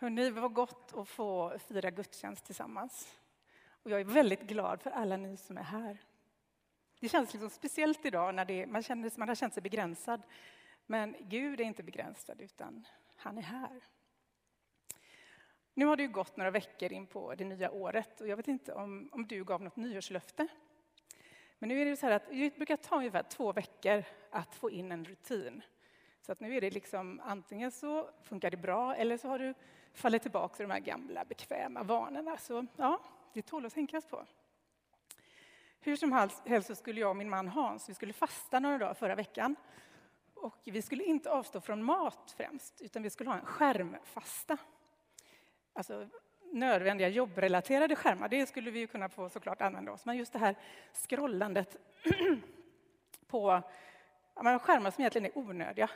Hörrni, det var gott att få fira gudstjänst tillsammans. Och jag är väldigt glad för alla ni som är här. Det känns liksom speciellt idag när det, man, känner, man har känt sig begränsad. Men Gud är inte begränsad, utan han är här. Nu har det ju gått några veckor in på det nya året och jag vet inte om, om du gav något nyårslöfte. Men nu är det så här att det brukar ta ungefär två veckor att få in en rutin. Så att nu är det liksom antingen så funkar det bra eller så har du faller tillbaka till de här gamla bekväma vanorna. Så ja, det tål att tänkas på. Hur som helst så skulle jag och min man Hans, vi skulle fasta några dagar förra veckan. Och vi skulle inte avstå från mat främst, utan vi skulle ha en skärmfasta. Alltså nödvändiga jobbrelaterade skärmar, det skulle vi ju kunna få såklart använda oss. Men just det här scrollandet på ja, skärmar som egentligen är onödiga,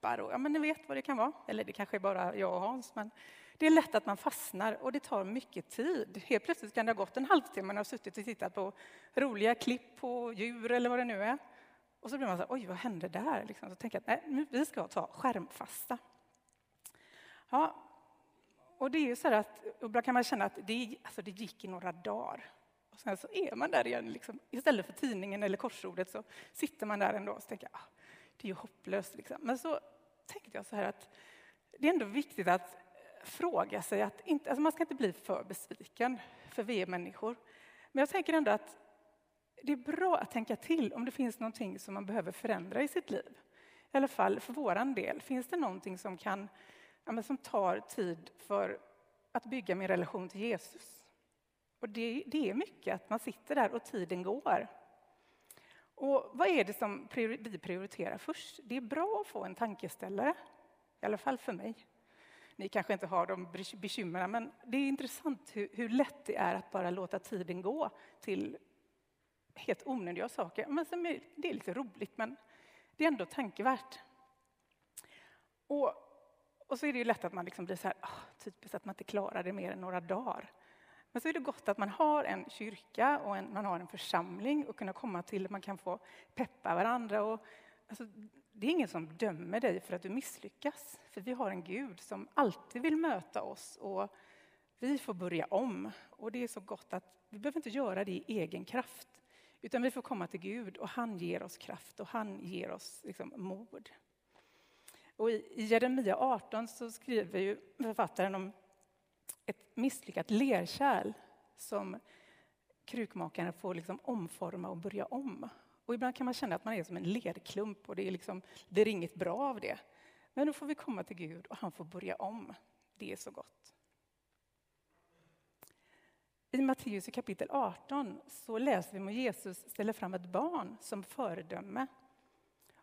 appar och ja, men ni vet vad det kan vara. Eller det kanske är bara jag och Hans, men det är lätt att man fastnar och det tar mycket tid. Helt plötsligt kan det ha gått en halvtimme och man har suttit och tittat på roliga klipp på djur eller vad det nu är. Och så blir man så här, oj vad hände där? Liksom. Så tänker jag, nej, vi ska ta skärmfasta. Ja, och det är ju så att ibland kan man känna att det, alltså det gick i några dagar. Och sen så är man där igen. Liksom. Istället för tidningen eller korsordet så sitter man där ändå och tänker ah, det är ju hopplöst. Liksom. Men så tänkte jag så här att det är ändå viktigt att fråga sig att inte, alltså man ska inte bli för besviken, för vi är människor. Men jag tänker ändå att det är bra att tänka till om det finns någonting som man behöver förändra i sitt liv. I alla fall för våran del. Finns det någonting som, kan, ja, som tar tid för att bygga min relation till Jesus? Och det, det är mycket att man sitter där och tiden går. Och vad är det som vi prioriterar först? Det är bra att få en tankeställare, i alla fall för mig. Ni kanske inte har de bekymren, men det är intressant hur, hur lätt det är att bara låta tiden gå till helt onödiga saker. Men som är, det är lite roligt, men det är ändå tankevärt. Och, och så är det ju lätt att man liksom blir så här, oh, typiskt att man inte klarar det mer än några dagar. Men så är det gott att man har en kyrka och en, man har en församling och kunna komma till, man kan få peppa varandra. Och, alltså, det är ingen som dömer dig för att du misslyckas, för vi har en Gud som alltid vill möta oss och vi får börja om. Och det är så gott att vi behöver inte göra det i egen kraft, utan vi får komma till Gud och han ger oss kraft och han ger oss liksom, mod. Och i Jeremia 18 så skriver ju författaren om ett misslyckat lerkärl som krukmakaren får liksom omforma och börja om. Och ibland kan man känna att man är som en lerklump och det är, liksom, det är inget bra av det. Men då får vi komma till Gud och han får börja om. Det är så gott. I Matteus kapitel 18 så läser vi om Jesus ställer fram ett barn som föredöme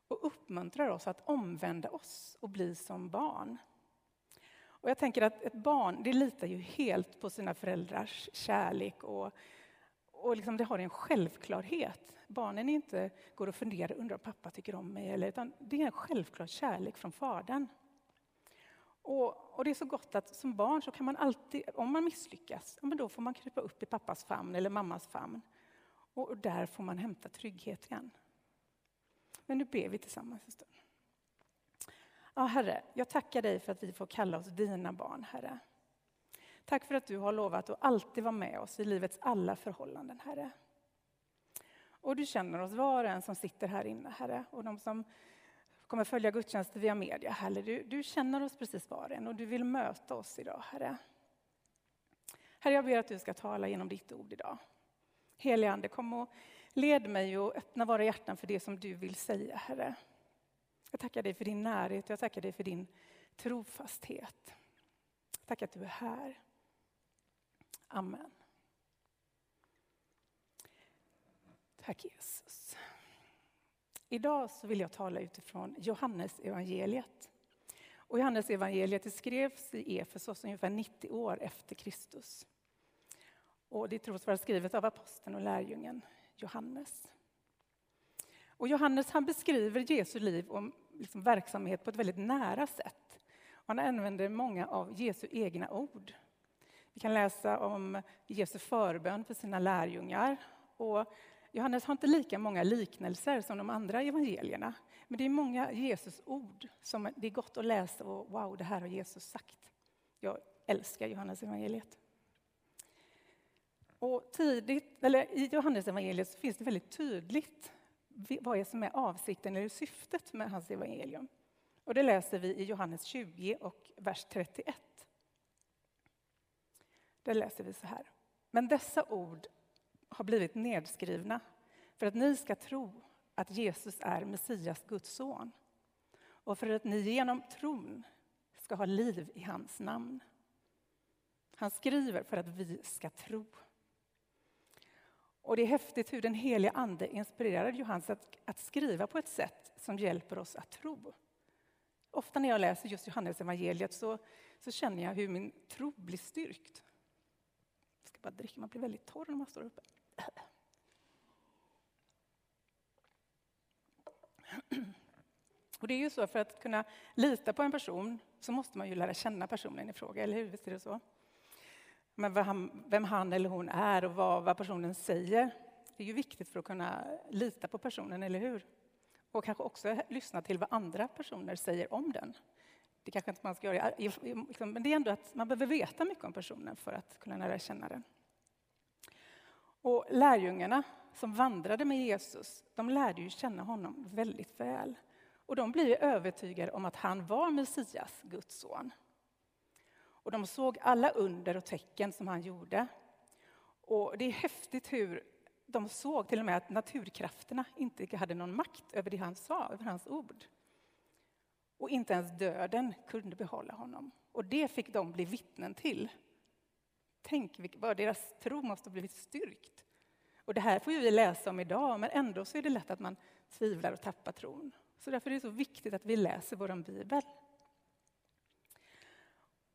och uppmuntrar oss att omvända oss och bli som barn. Och jag tänker att ett barn det litar ju helt på sina föräldrars kärlek och, och liksom det har en självklarhet. Barnen inte går och funderar och undrar om pappa tycker om mig, eller, utan det är en självklar kärlek från fadern. Och, och, det är så gott att som barn så kan man alltid, om man misslyckas, ja, men då får man krypa upp i pappas famn eller mammas famn. Och, och där får man hämta trygghet igen. Men nu ber vi tillsammans en stund. Ja, Herre, jag tackar dig för att vi får kalla oss dina barn, Herre. Tack för att du har lovat att alltid vara med oss i livets alla förhållanden, Herre. Och du känner oss var och en som sitter här inne, Herre, och de som kommer följa gudstjänsten via media, Herre. Du, du känner oss precis var och en och du vill möta oss idag, Herre. Herre, jag ber att du ska tala genom ditt ord idag. Helige Ande, kom och led mig och öppna våra hjärtan för det som du vill säga, Herre. Jag tackar dig för din närhet, jag tackar dig för din trofasthet. Tack att du är här. Amen. Tack Jesus. Idag så vill jag tala utifrån Johannes evangeliet. Och Johannes evangeliet skrevs i Efesos ungefär 90 år efter Kristus. Och det tros vara skrivet av aposteln och lärjungen Johannes. Och Johannes han beskriver Jesu liv och liksom verksamhet på ett väldigt nära sätt. Han använder många av Jesu egna ord. Vi kan läsa om Jesu förbön för sina lärjungar. Och Johannes har inte lika många liknelser som de andra evangelierna. Men det är många Jesus ord som det är gott att läsa och wow, det här har Jesus sagt. Jag älskar Johannes evangeliet. Och tidigt, eller I Johannes evangeliet finns det väldigt tydligt vad är som är avsikten eller syftet med hans evangelium. Och det läser vi i Johannes 20 och vers 31. Där läser vi så här. Men dessa ord har blivit nedskrivna för att ni ska tro att Jesus är Messias, Guds son och för att ni genom tron ska ha liv i hans namn. Han skriver för att vi ska tro. Och Det är häftigt hur den heliga Ande inspirerade Johannes att, att skriva på ett sätt som hjälper oss att tro. Ofta när jag läser just Johannes evangeliet så, så känner jag hur min tro blir styrkt. Jag ska bara dricka, man blir väldigt torr när man står uppe. Och det är ju så, för att kunna lita på en person så måste man ju lära känna personen i fråga, eller hur? Visst är det så? Men vem han, vem han eller hon är och vad, vad personen säger, det är ju viktigt för att kunna lita på personen, eller hur? Och kanske också lyssna till vad andra personer säger om den. Det kanske inte man ska göra, liksom, men det är ändå att man behöver veta mycket om personen för att kunna lära känna den. Och lärjungarna som vandrade med Jesus, de lärde ju känna honom väldigt väl. Och de blir övertygade om att han var Messias, Guds son. Och de såg alla under och tecken som han gjorde. Och det är häftigt hur de såg till och med att naturkrafterna inte hade någon makt över det han sa, över hans ord. Och inte ens döden kunde behålla honom. Och det fick de bli vittnen till. Tänk vad deras tro måste ha blivit styrkt. Och det här får vi läsa om idag, men ändå så är det lätt att man tvivlar och tappar tron. Så därför är det så viktigt att vi läser vår bibel.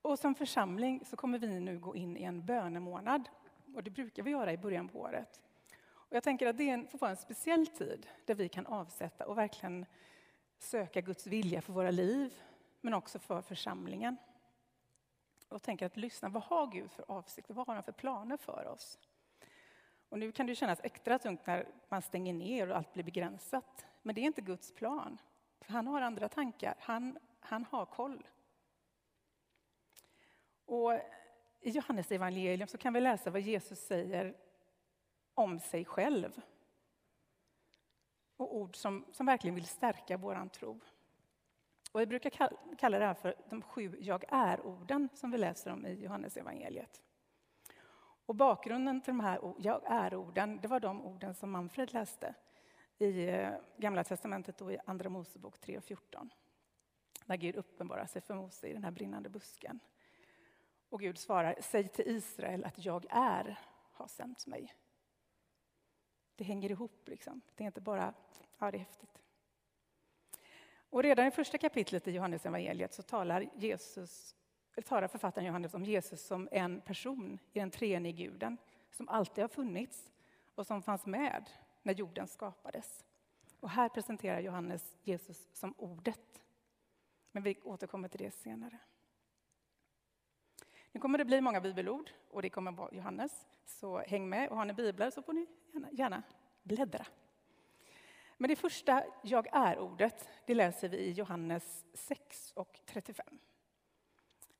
Och som församling så kommer vi nu gå in i en bönemånad. Och det brukar vi göra i början på året. Och jag tänker att det får vara en speciell tid där vi kan avsätta och verkligen söka Guds vilja för våra liv, men också för församlingen. Och tänker att lyssna, vad har Gud för avsikt? Vad har han för planer för oss? Och nu kan det kännas extra tungt när man stänger ner och allt blir begränsat. Men det är inte Guds plan. För han har andra tankar. Han, han har koll. Och I Johannes evangelium så kan vi läsa vad Jesus säger om sig själv. Och ord som, som verkligen vill stärka vår tro. Och vi brukar kalla det här för de sju jag är-orden som vi läser om i Johannes evangeliet. Och bakgrunden till de här jag är-orden, det var de orden som Manfred läste i eh, Gamla testamentet och i Andra Mosebok 3 och 14. När Gud uppenbarar sig för Mose i den här brinnande busken. Och Gud svarar, säg till Israel att jag är har sänt mig. Det hänger ihop, liksom. det är inte bara, ja det är häftigt. Och redan i första kapitlet i Johannes evangeliet så talar, Jesus, talar författaren Johannes om Jesus som en person i den treenige guden som alltid har funnits och som fanns med när jorden skapades. Och här presenterar Johannes Jesus som ordet. Men vi återkommer till det senare. Nu kommer det bli många bibelord och det kommer vara Johannes. Så häng med och har ni biblar så får ni gärna, gärna bläddra. Men det första jag är-ordet det läser vi i Johannes 6 och 35.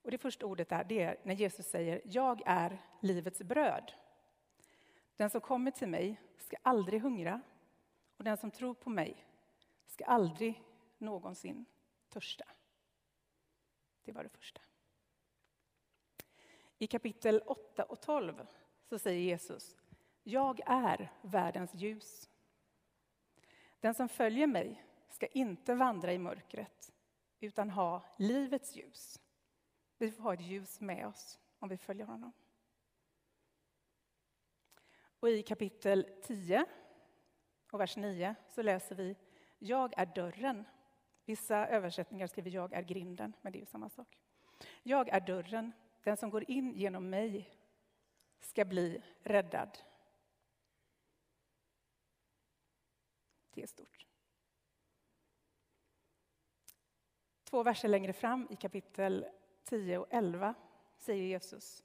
Och det första ordet där, det är när Jesus säger jag är livets bröd. Den som kommer till mig ska aldrig hungra och den som tror på mig ska aldrig någonsin törsta. Det var det första. I kapitel 8 och 12 så säger Jesus Jag är världens ljus. Den som följer mig ska inte vandra i mörkret utan ha livets ljus. Vi får ha ett ljus med oss om vi följer honom. Och i kapitel 10 och vers 9 så läser vi Jag är dörren. Vissa översättningar skriver Jag är grinden, men det är ju samma sak. Jag är dörren. Den som går in genom mig ska bli räddad. Det är stort. Två verser längre fram i kapitel 10 och 11 säger Jesus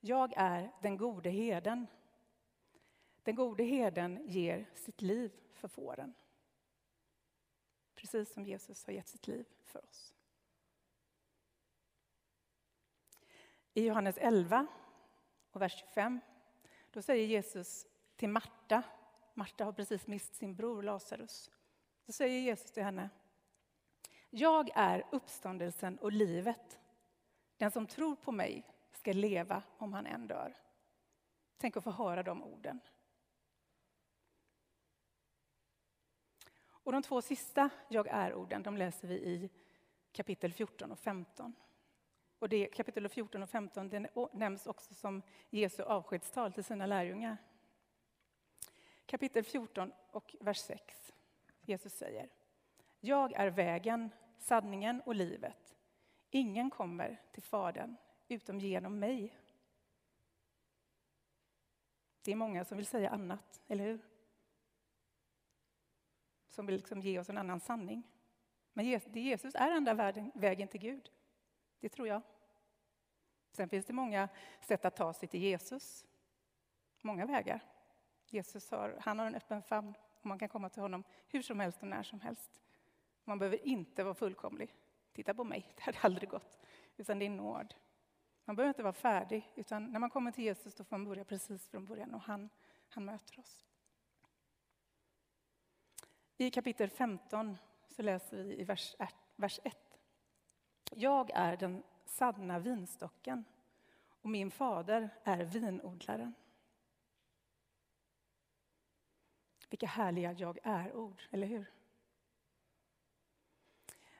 Jag är den gode heden. Den gode herden ger sitt liv för fåren. Precis som Jesus har gett sitt liv för oss. I Johannes 11 och vers 25, då säger Jesus till Marta, Marta har precis mist sin bror Lazarus. Då säger Jesus till henne, jag är uppståndelsen och livet. Den som tror på mig ska leva om han än dör. Tänk att få höra de orden. Och de två sista jag är-orden de läser vi i kapitel 14 och 15. Och det, kapitel 14 och 15 den nämns också som Jesu avskedstal till sina lärjungar. Kapitel 14 och vers 6. Jesus säger Jag är vägen, sanningen och livet. Ingen kommer till Fadern utom genom mig. Det är många som vill säga annat, eller hur? Som vill liksom ge oss en annan sanning. Men Jesus är enda vägen till Gud. Det tror jag. Sen finns det många sätt att ta sig till Jesus. Många vägar. Jesus har, han har en öppen famn och man kan komma till honom hur som helst och när som helst. Man behöver inte vara fullkomlig. Titta på mig, det hade aldrig gått. Utan det är nåd. Man behöver inte vara färdig, utan när man kommer till Jesus då får man börja precis från början och han, han möter oss. I kapitel 15 så läser vi i vers 1. Jag är den sanna vinstocken och min fader är vinodlaren. Vilka härliga jag är-ord, eller hur?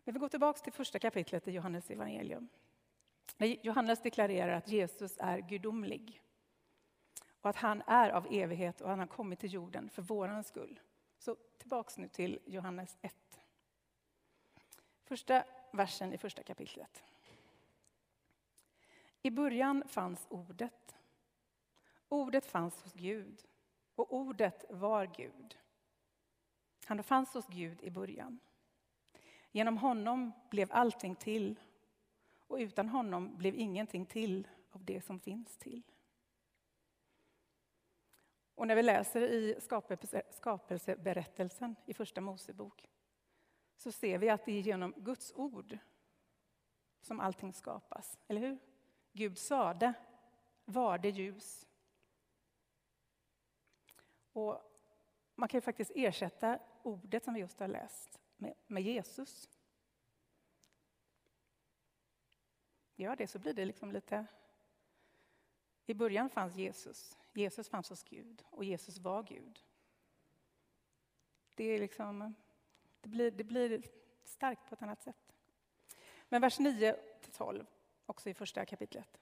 Men vi går tillbaka till första kapitlet i Johannes evangelium. Johannes deklarerar att Jesus är gudomlig och att han är av evighet och han har kommit till jorden för våran skull. Så tillbaks nu till Johannes 1. Första versen i första kapitlet. I början fanns ordet. Ordet fanns hos Gud och ordet var Gud. Han fanns hos Gud i början. Genom honom blev allting till och utan honom blev ingenting till av det som finns till. Och när vi läser i skapelseberättelsen i Första Mosebok så ser vi att det är genom Guds ord som allting skapas, eller hur? Gud sade, var det ljus. Och man kan ju faktiskt ersätta ordet som vi just har läst med, med Jesus. Gör det så blir det liksom lite... I början fanns Jesus, Jesus fanns hos Gud och Jesus var Gud. Det, är liksom, det, blir, det blir starkt på ett annat sätt. Men vers 9 12 också i första kapitlet.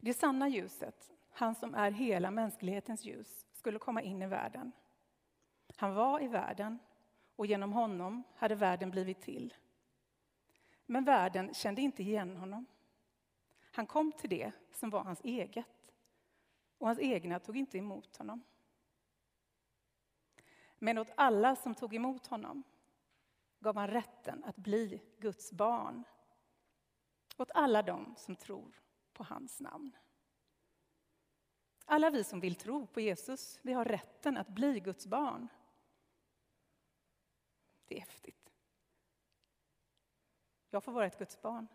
Det sanna ljuset, han som är hela mänsklighetens ljus, skulle komma in i världen. Han var i världen och genom honom hade världen blivit till. Men världen kände inte igen honom. Han kom till det som var hans eget och hans egna tog inte emot honom. Men åt alla som tog emot honom gav han rätten att bli Guds barn åt alla dem som tror på hans namn. Alla vi som vill tro på Jesus, vi har rätten att bli Guds barn. Det är häftigt. Jag får vara ett Guds barn.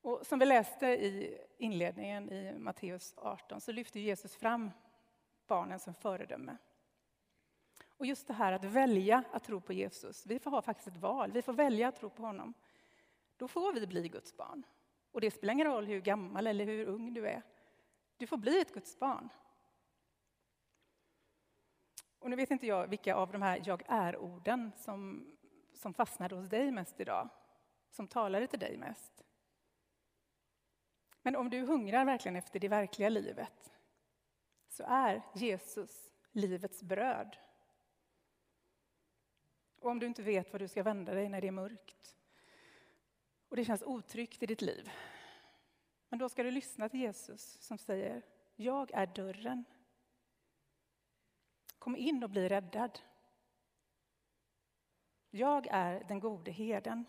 Och som vi läste i inledningen i Matteus 18 så lyfter Jesus fram barnen som föredöme. Och just det här att välja att tro på Jesus, vi får ha faktiskt ett val, vi får välja att tro på honom då får vi bli Guds barn. Och det spelar ingen roll hur gammal eller hur ung du är. Du får bli ett Guds barn. Och nu vet inte jag vilka av de här jag är-orden som, som fastnade hos dig mest idag, som talade till dig mest. Men om du hungrar verkligen efter det verkliga livet så är Jesus livets bröd. Och om du inte vet var du ska vända dig när det är mörkt och det känns otryggt i ditt liv. Men då ska du lyssna till Jesus som säger, jag är dörren. Kom in och bli räddad. Jag är den gode herden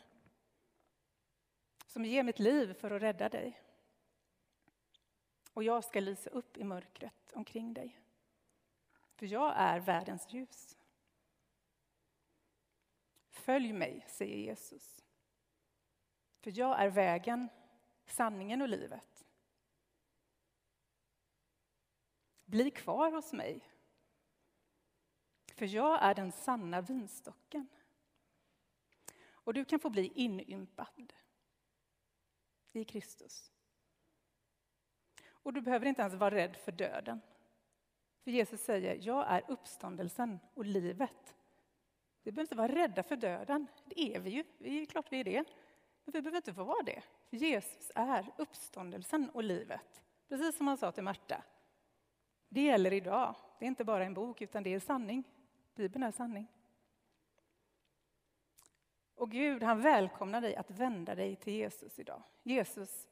som ger mitt liv för att rädda dig. Och jag ska lysa upp i mörkret omkring dig. För jag är världens ljus. Följ mig, säger Jesus. För jag är vägen, sanningen och livet. Bli kvar hos mig, för jag är den sanna vinstocken. Och du kan få bli inympad i Kristus. Och du behöver inte ens vara rädd för döden. För Jesus säger, jag är uppståndelsen och livet. Vi behöver inte vara rädda för döden. Det är vi ju, det är klart vi är det. Men vi behöver inte få vara det. För Jesus är uppståndelsen och livet. Precis som han sa till Marta. Det gäller idag. Det är inte bara en bok, utan det är sanning. Bibeln är sanning. Och Gud, han välkomnar dig att vända dig till Jesus idag. Jesus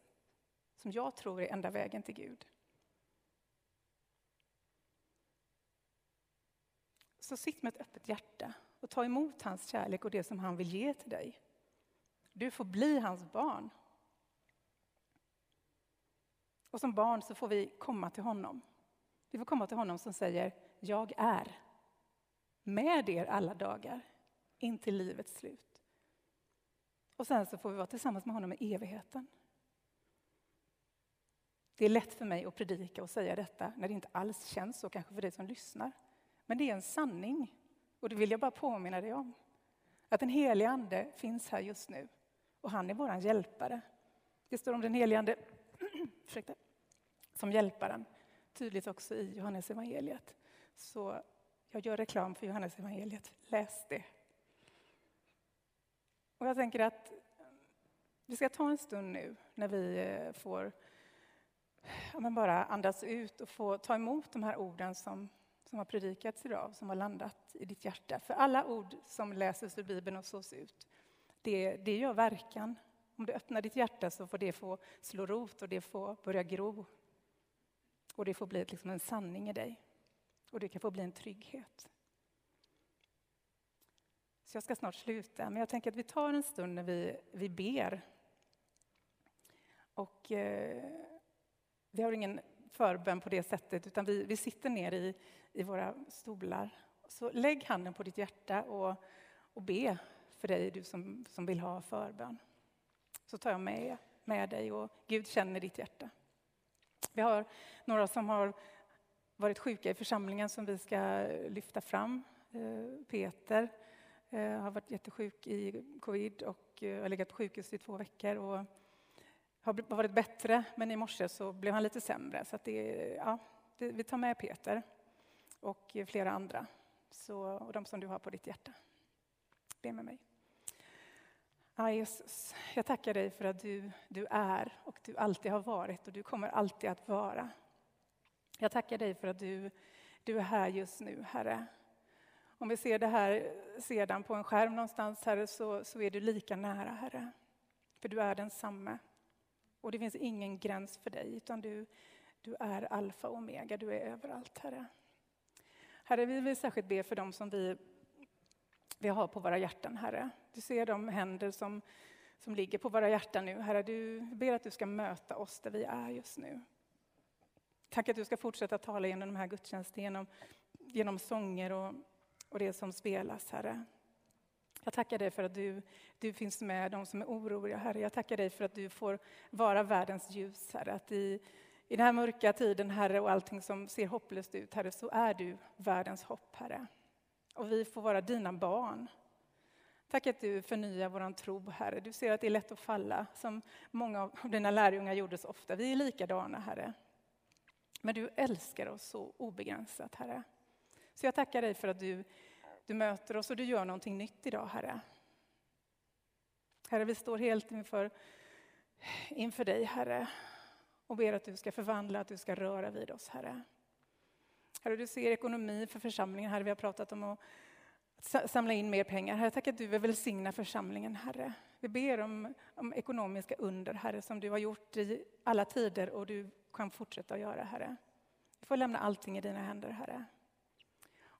som jag tror är enda vägen till Gud. Så sitt med ett öppet hjärta och ta emot hans kärlek och det som han vill ge till dig. Du får bli hans barn. Och som barn så får vi komma till honom. Vi får komma till honom som säger, jag är med er alla dagar in till livets slut. Och sen så får vi vara tillsammans med honom i evigheten. Det är lätt för mig att predika och säga detta när det inte alls känns så kanske för dig som lyssnar. Men det är en sanning och det vill jag bara påminna dig om. Att den helige Ande finns här just nu och han är vår hjälpare. Det står om den helige Ande som hjälparen tydligt också i Johannes evangeliet. Så jag gör reklam för Johannes evangeliet. Läs det. Och jag tänker att vi ska ta en stund nu när vi eh, får ja, men bara andas ut och få ta emot de här orden som, som har predikats idag, som har landat i ditt hjärta. För alla ord som läses ur Bibeln och sås ut, det, det gör verkan. Om du öppnar ditt hjärta så får det få slå rot och det får börja gro. Och det får bli liksom en sanning i dig. Och det kan få bli en trygghet. Så jag ska snart sluta, men jag tänker att vi tar en stund när vi, vi ber. Och eh, vi har ingen förbön på det sättet, utan vi, vi sitter ner i, i våra stolar. Så lägg handen på ditt hjärta och, och be för dig, du som, som vill ha förbön. Så tar jag med, med dig och Gud känner ditt hjärta. Vi har några som har varit sjuka i församlingen som vi ska lyfta fram. Eh, Peter eh, har varit jättesjuk i covid och eh, har legat på sjukhus i två veckor. Och har varit bättre, men i morse så blev han lite sämre. Så det, ja, det, vi tar med Peter och flera andra, så, och de som du har på ditt hjärta. Be med mig. Ja, Jesus, jag tackar dig för att du, du är och du alltid har varit och du kommer alltid att vara. Jag tackar dig för att du, du är här just nu, Herre. Om vi ser det här sedan på en skärm någonstans, Herre, så, så är du lika nära, Herre. För du är densamme. Och det finns ingen gräns för dig, utan du, du är alfa och omega, du är överallt, Herre. Herre, vi vill särskilt be för dem som vi, vi har på våra hjärtan, Herre. Du ser de händer som, som ligger på våra hjärtan nu, Herre. Du ber att du ska möta oss där vi är just nu. Tack att du ska fortsätta tala genom de här gudstjänsterna, genom, genom sånger och, och det som spelas, Herre. Jag tackar dig för att du, du finns med de som är oroliga, Herre. Jag tackar dig för att du får vara världens ljus, Herre. Att i, I den här mörka tiden, Herre, och allting som ser hopplöst ut, Herre, så är du världens hopp, Herre. Och vi får vara dina barn. Tack att du förnyar vår tro, Herre. Du ser att det är lätt att falla, som många av dina lärjungar gjorde så ofta. Vi är likadana, Herre. Men du älskar oss så obegränsat, Herre. Så jag tackar dig för att du du möter oss och du gör någonting nytt idag, Herre. Herre, vi står helt inför, inför dig, Herre, och ber att du ska förvandla, att du ska röra vid oss, Herre. Herre, du ser ekonomi för församlingen, Herre. Vi har pratat om att samla in mer pengar. Herre, tack att du vill välsigna församlingen, Herre. Vi ber om, om ekonomiska under, Herre, som du har gjort i alla tider och du kan fortsätta att göra, Herre. Vi får lämna allting i dina händer, Herre.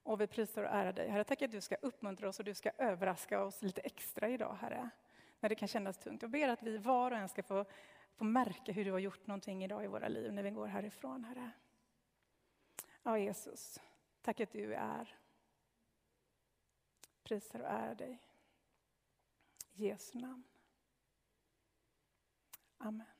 Och vi prisar och ärar dig. Herre, tack att du ska uppmuntra oss och du ska överraska oss lite extra idag, Herre. När det kan kännas tungt. Jag ber att vi var och en ska få, få märka hur du har gjort någonting idag i våra liv när vi går härifrån, Herre. Ja, Jesus, tack att du är. Prisar och ärar dig. I Jesu namn. Amen.